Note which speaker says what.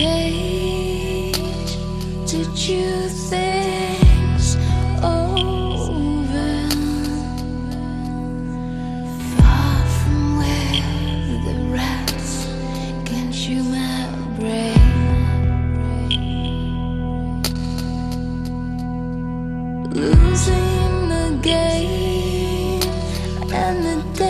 Speaker 1: gate did you things over. Far from where the rats my brain. Losing the game and the day